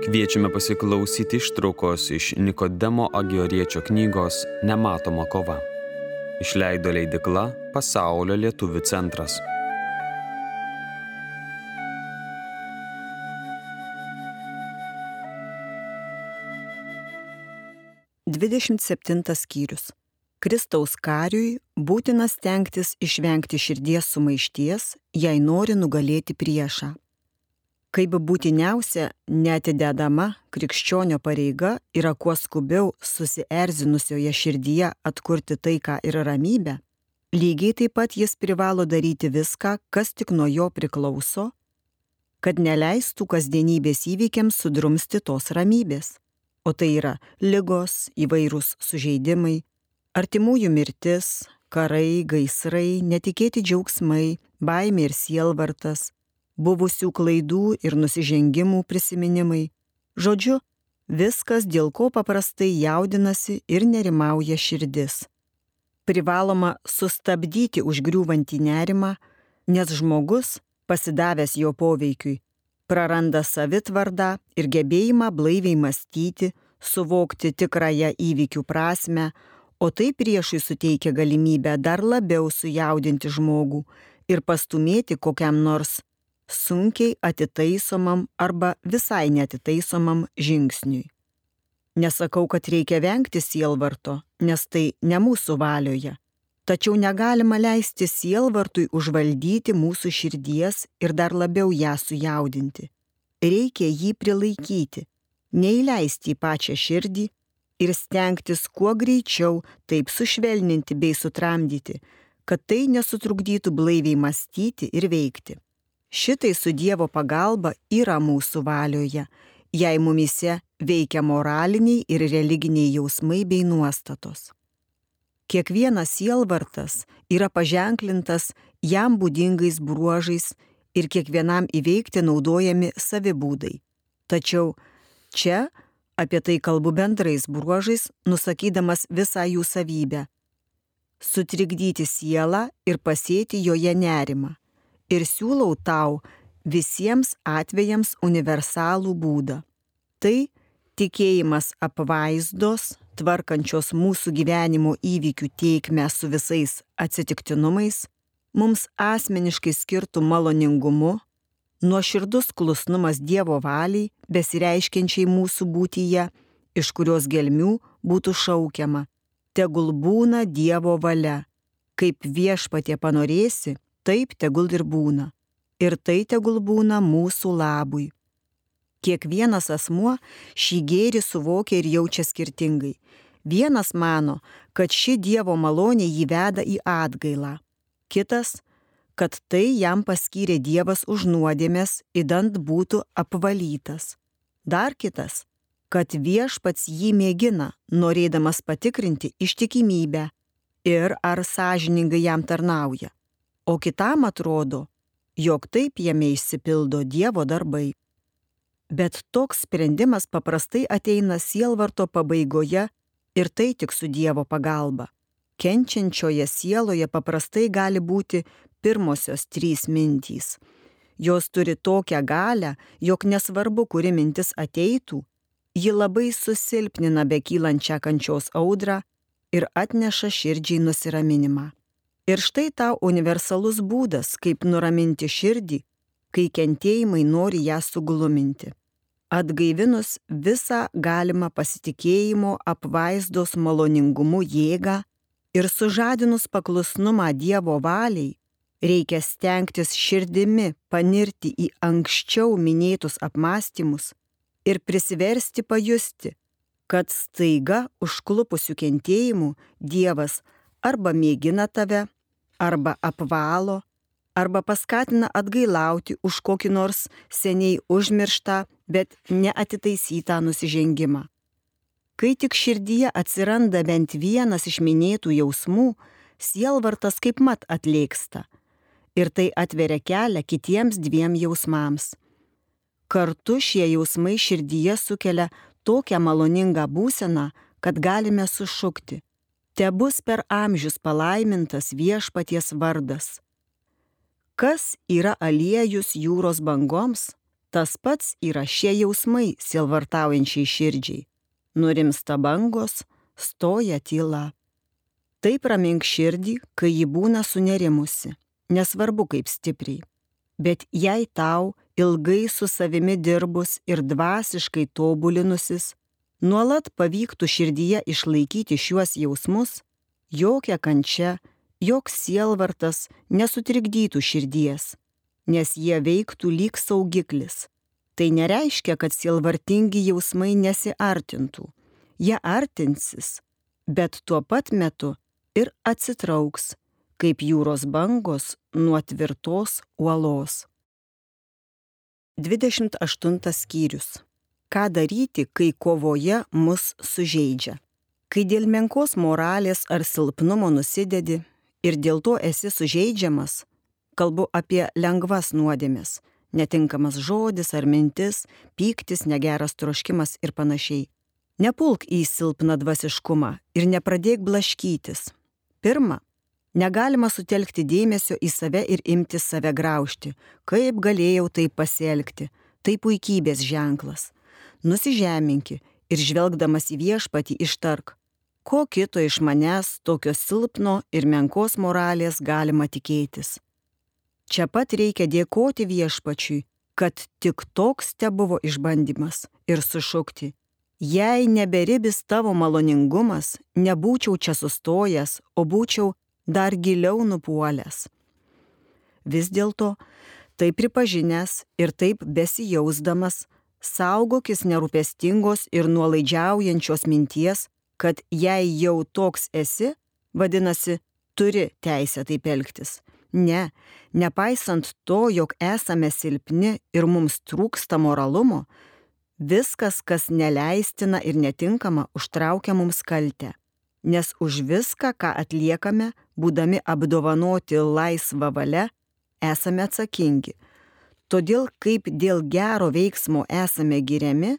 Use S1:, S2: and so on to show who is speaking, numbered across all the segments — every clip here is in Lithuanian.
S1: Kviečiame pasiklausyti ištraukos iš Nikodemo Agioriečio knygos Nematoma kova. Išleido leidikla Pasaulio lietuvių centras.
S2: Dvidešimt septintas skyrius. Kristaus kariui būtina stengtis išvengti širdies sumaišties, jei nori nugalėti priešą. Kaip būtiniausia netidedama krikščionio pareiga yra kuo skubiau susierzinusioje širdyje atkurti taiką ir ramybę, lygiai taip pat jis privalo daryti viską, kas tik nuo jo priklauso, kad neleistų kasdienybės įvykiams sudrumsti tos ramybės. O tai yra lygos, įvairūs sužeidimai, artimųjų mirtis, karai, gaisrai, netikėti džiaugsmai, baimė ir sielvartas, buvusių klaidų ir nusižengimų prisiminimai. Žodžiu, viskas, dėl ko paprastai jaudinasi ir nerimauja širdis. Privaloma sustabdyti užgriūvantį nerimą, nes žmogus, pasidavęs jo poveikiui, praranda savitvardą ir gebėjimą blaiviai mąstyti, suvokti tikrąją įvykių prasme, o tai priešui suteikia galimybę dar labiau sujaudinti žmogų ir pastumėti kokiam nors sunkiai atitaisomam arba visai netitaisomam žingsniui. Nesakau, kad reikia vengti sielvarto, nes tai ne mūsų valioje. Tačiau negalima leisti sielvartui užvaldyti mūsų širdies ir dar labiau ją sujaudinti. Reikia jį prilaikyti, neįleisti į pačią širdį ir stengtis kuo greičiau taip sušvelninti bei sutramdyti, kad tai nesutrukdytų blaiviai mąstyti ir veikti. Šitai su Dievo pagalba yra mūsų valioje, jei mumise veikia moraliniai ir religiniai jausmai bei nuostatos. Kiekvienas sielvartas yra paženklintas jam būdingais bruožais ir kiekvienam įveikti naudojami savibūdai. Tačiau čia apie tai kalbu bendrais bruožais, nusakydamas visą jų savybę - sutrikdyti sielą ir pasėti joje nerimą ir siūlau tau visiems atvejams universalų būdą. Tai tikėjimas apvaizdos, tvarkančios mūsų gyvenimo įvykių teikmę su visais atsitiktinumais, mums asmeniškai skirtų maloningumu, nuoširdus klusnumas Dievo valiai, besireiškiančiai mūsų būtyje, iš kurios gelmių būtų šaukiama, tegul būna Dievo valia, kaip viešpatie panorėsi, taip tegul ir būna. Ir tai tegul būna mūsų labui. Kiekvienas asmuo šį gėrį suvokia ir jaučia skirtingai. Vienas mano, kad ši Dievo malonė jį veda į atgailą. Kitas, kad tai jam paskyrė Dievas už nuodėmės, įdant būtų apvalytas. Dar kitas, kad viešpats jį mėgina, norėdamas patikrinti ištikimybę ir ar sąžiningai jam tarnauja o kitam atrodo, jog taip jame išsipildo Dievo darbai. Bet toks sprendimas paprastai ateina sielvarto pabaigoje ir tai tik su Dievo pagalba. Kenčiančioje sieloje paprastai gali būti pirmosios trys mintys. Jos turi tokią galę, jog nesvarbu, kuri mintis ateitų, ji labai susilpnina bekylančią kančios audrą ir atneša širdžiai nusiraminimą. Ir štai tau universalus būdas, kaip nuraminti širdį, kai kentėjimai nori ją sugluminti. Atgaivinus visą galimą pasitikėjimo apvaizdos maloningumu jėgą ir sužadinus paklusnumą Dievo valiai, reikia stengtis širdimi panirti į anksčiau minėtus apmąstymus ir prisiversti pajusti, kad staiga užklupusių kentėjimų Dievas arba mėgina tave, arba apvalo, arba paskatina atgailauti už kokį nors seniai užmirštą, bet neatitaisytą nusižengimą. Kai tik širdyje atsiranda bent vienas iš minėtų jausmų, sielvartas kaip mat atlėksta ir tai atveria kelią kitiems dviem jausmams. Kartu šie jausmai širdyje sukelia tokią maloningą būseną, kad galime sušukti te bus per amžius palaimintas viešpaties vardas. Kas yra aliejus jūros bangoms, Tas pats yra šie jausmai sielvartaujančiai širdžiai. Nurimsta bangos, stoja tyla. Taip ramink širdį, kai ji būna sunerimusi, nesvarbu kaip stipriai. Bet jei tau ilgai su savimi dirbus ir dvasiškai tobulinusis, nuolat pavyktų širdyje išlaikyti šiuos jausmus, jokia kančia, joks sielvartas nesutrikdytų širdies, nes jie veiktų lyg saugiklis. Tai nereiškia, kad sielvartingi jausmai nesiartintų. Jie artinsis, bet tuo pat metu ir atsitrauks, kaip jūros bangos nuo tvirtos uolos. 28 skyrius. Ką daryti, kai kovoje mus sužeidžia? Kai dėl menkos moralės ar silpnumo nusidedi ir dėl to esi sužeidžiamas, kalbu apie lengvas nuodėmės - netinkamas žodis ar mintis, pyktis, negeras troškimas ir panašiai. Nepulk į silpną dvasiškumą ir nepradėk blaškytis. Pirma, negalima sutelkti dėmesio į save ir imti save graužti. Kaip galėjau taip pasielgti? Tai puikybės ženklas. Nusižeminki ir žvelgdamas į viešpatį ištark, ko kito iš manęs tokio silpno ir menkos moralės galima tikėtis. Čia pat reikia dėkoti viešpačiui, kad tik toks te buvo išbandymas ir sušukti. Jei neberibis tavo maloningumas, nebūčiau čia sustojęs, o būčiau dar giliau nupuolęs. Vis dėlto, tai pripažinęs ir taip besijausdamas, saugokis nerūpestingos ir nuolaidžiaujančios minties, kad jei jau toks esi, vadinasi, turi teisę taip elgtis. Ne, nepaisant to, jog esame silpni ir mums trūksta moralumo, viskas, kas neleistina ir netinkama, užtraukia mums kaltę. Nes už viską, ką atliekame, būdami apdovanoti laisvą valią, esame atsakingi. Todėl kaip dėl gero veiksmo esame giriami,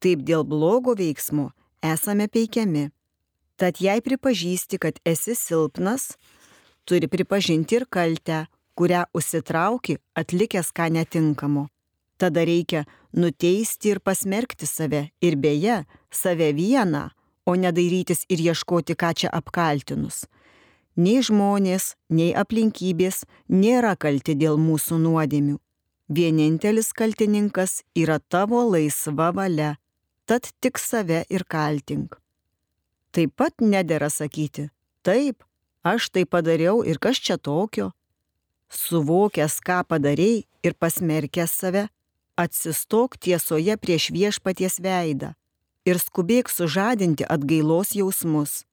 S2: taip dėl blogo veiksmo esame peikiami. Tad jei pripažįsti, kad esi silpnas, turi pripažinti ir kaltę, kurią užsitrauki atlikęs ką netinkamo. Tada reikia nuteisti ir pasmerkti save ir beje, save vieną, o nedairytis ir ieškoti, ką čia apkaltinus. Nei žmonės, nei aplinkybės nėra kalti dėl mūsų nuodėmių. Vienintelis kaltininkas yra tavo laisva valia, tad tik save ir kaltink. Taip pat nedėra sakyti, taip, aš tai padariau ir kas čia tokio. Suvokęs, ką padarėjai ir pasmerkęs save, atsistok tiesoje prieš viešpaties veidą ir skubėk sužadinti atgailos jausmus,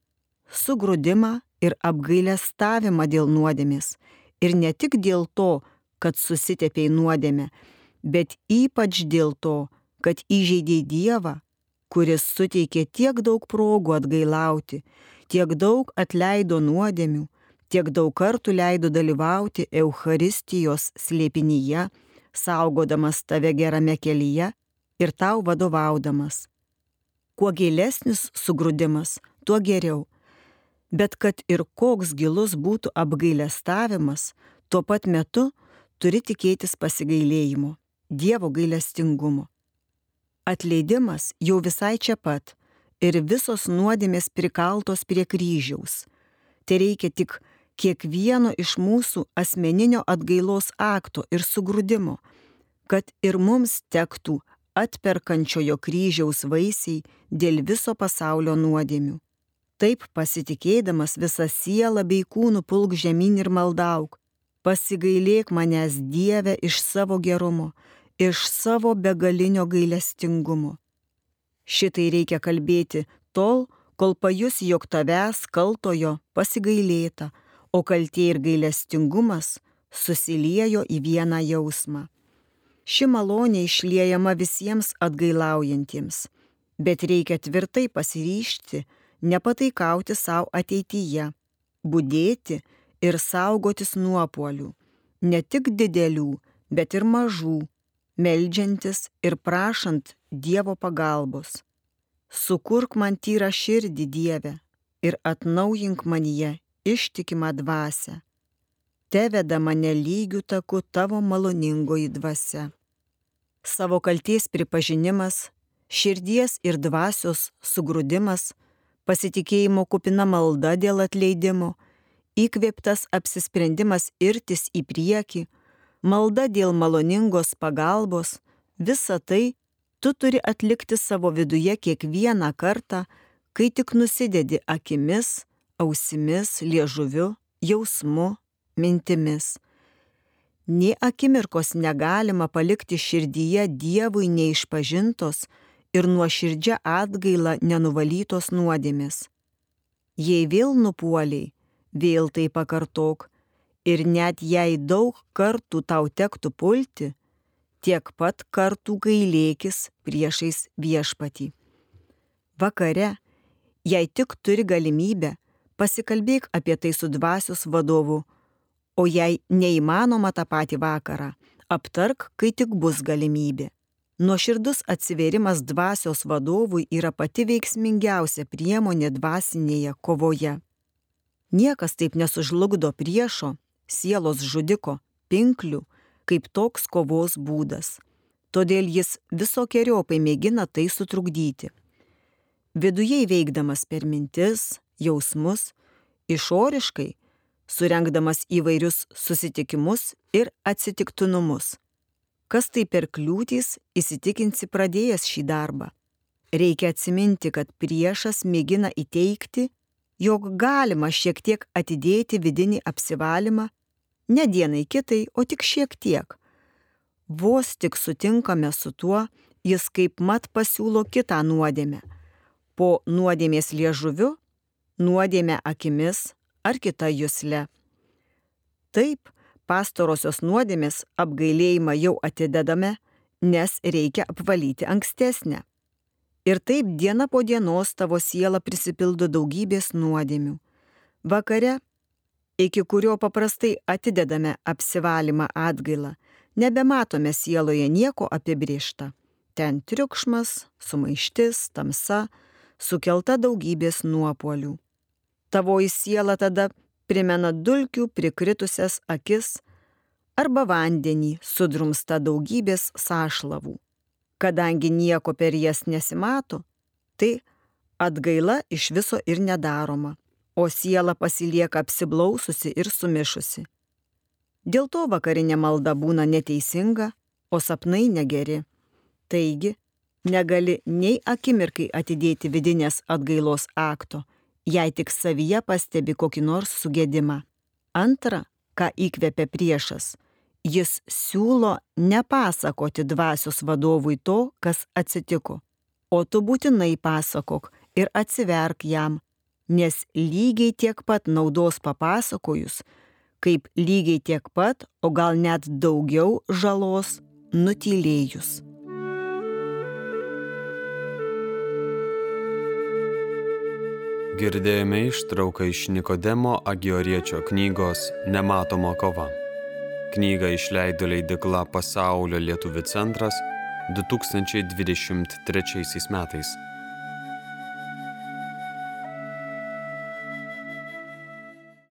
S2: sugrūdimą ir apgailestavimą dėl nuodėmės. Ir ne tik dėl to, kad susitepėjai nuodėmę, bet ypač dėl to, kad įžeidėjai Dievą, kuris suteikė tiek daug progų atgailauti, tiek daug atleido nuodėmių, tiek daug kartų leido dalyvauti Eucharistijos slėpinyje, saugodamas tave gerame kelyje ir tau vadovaudamas. Kuo gilesnis sugrūdimas, tuo geriau. Bet kad ir koks gilus būtų apgailestavimas, tuo pat metu turi tikėtis pasigailėjimo, Dievo gailestingumo. Atleidimas jau visai čia pat ir visos nuodėmės prikaltos prie kryžiaus. Tai reikia tik kiekvieno iš mūsų asmeninio atgailos akto ir sugrūdimo, kad ir mums tektų atperkančiojo kryžiaus vaisiai dėl viso pasaulio nuodėmių. Taip pasitikėdamas visą sielą bei kūnų pulk žemyn ir maldauk, pasigailėk manęs Dieve iš savo gerumo, iš savo begalinio gailestingumo. Šitai reikia kalbėti tol, kol pajus, jog tavęs kaltojo pasigailėta, o kaltė ir gailestingumas susiliejo į vieną jausmą. Ši malonė išliejama visiems atgailaujantiems, bet reikia tvirtai pasiryšti, nepataikauti savo ateityje, būdėti ir saugotis nuopolių, ne tik didelių, bet ir mažų, meldžiantis ir prašant Dievo pagalbos. Sukurk man tyrą širdį Dieve ir atnaujink manyje ištikimą dvasę. Te veda mane lygių taku tavo maloningoji dvasia. Savo kalties pripažinimas, širdies ir dvasios sugrūdimas, pasitikėjimo kupina malda dėl atleidimo, įkvėptas apsisprendimas irtis į priekį, malda dėl maloningos pagalbos, visa tai tu turi atlikti savo viduje kiekvieną kartą, kai tik nusidedi akimis, ausimis, liežuviu, jausmu, mintimis. Nė akimirkos negalima palikti širdyje Dievui neišpažintos ir nuoširdžia atgaila nenuvalytos nuodėmis. Jei vėl nupuoliai, vėl tai pakartok, ir net jei daug kartų tau tektų pulti, tiek pat kartų gailėkis priešais viešpatį. Vakare, jei tik turi galimybę, pasikalbėk apie tai su dvasios vadovu, o jei neįmanoma tą patį vakarą, aptark, kai tik bus galimybė. Nuoširdus atsiverimas dvasios vadovui yra pati veiksmingiausia priemonė dvasinėje kovoje. Niekas taip nesužlugdo priešo, sielos žudiko, pinklių, kaip toks kovos būdas. Todėl jis visokiojopai mėgina tai sutrukdyti. Viduje veikdamas per mintis, jausmus, išoriškai, surenkdamas įvairius susitikimus ir atsitiktinumus. Kas tai per kliūtys, įsitikinsi pradėjęs šį darbą. Reikia atsiminti, kad priešas mėgina įteikti, jog galima šiek tiek atidėti vidinį apsivalymą, ne dienai kitai, o tik šiek tiek. Vos tik sutinkame su tuo, jis kaip mat pasiūlo kitą nuodėmę. Po nuodėmės liežuviu nuodėmę akimis ar kita jūsle. Taip, pastarosios nuodėmės apgailėjimą jau atidedame, nes reikia apvalyti ankstesnę. Ir taip diena po dienos tavo siela prisipildo daugybės nuodėmių. Vakare, iki kurio paprastai atidedame apsivalymą atgailą, nebematome sieloje nieko apibriešta. Ten triukšmas, sumaištis, tamsa, sukelta daugybės nuopolių. Tavoji siela tada primena dulkių prikritusias akis arba vandenį sudrumsta daugybės sąšlavų. Kadangi nieko per jas nesimato, tai atgaila iš viso ir nedaroma, o siela pasilieka apsiblaususi ir sumišusi. Dėl to vakarinė malda būna neteisinga, o sapnai negeri. Taigi, negali nei akimirkai atidėti vidinės atgailos akto, jei tik savyje pastebi kokį nors sugėdimą. Antra, ką įkvepia priešas, jis siūlo nepasakoti dvasios vadovui to, kas atsitiko, o tu būtinai pasakok ir atsiverk jam, nes lygiai tiek pat naudos papasakojus, kaip lygiai tiek pat, o gal net daugiau žalos nutylėjus.
S1: Girdėjome ištrauką iš Nikodemo Agioriečio knygos Nematoma kova. Knygą išleido leidikla Pasaulio lietuvių centras 2023 metais.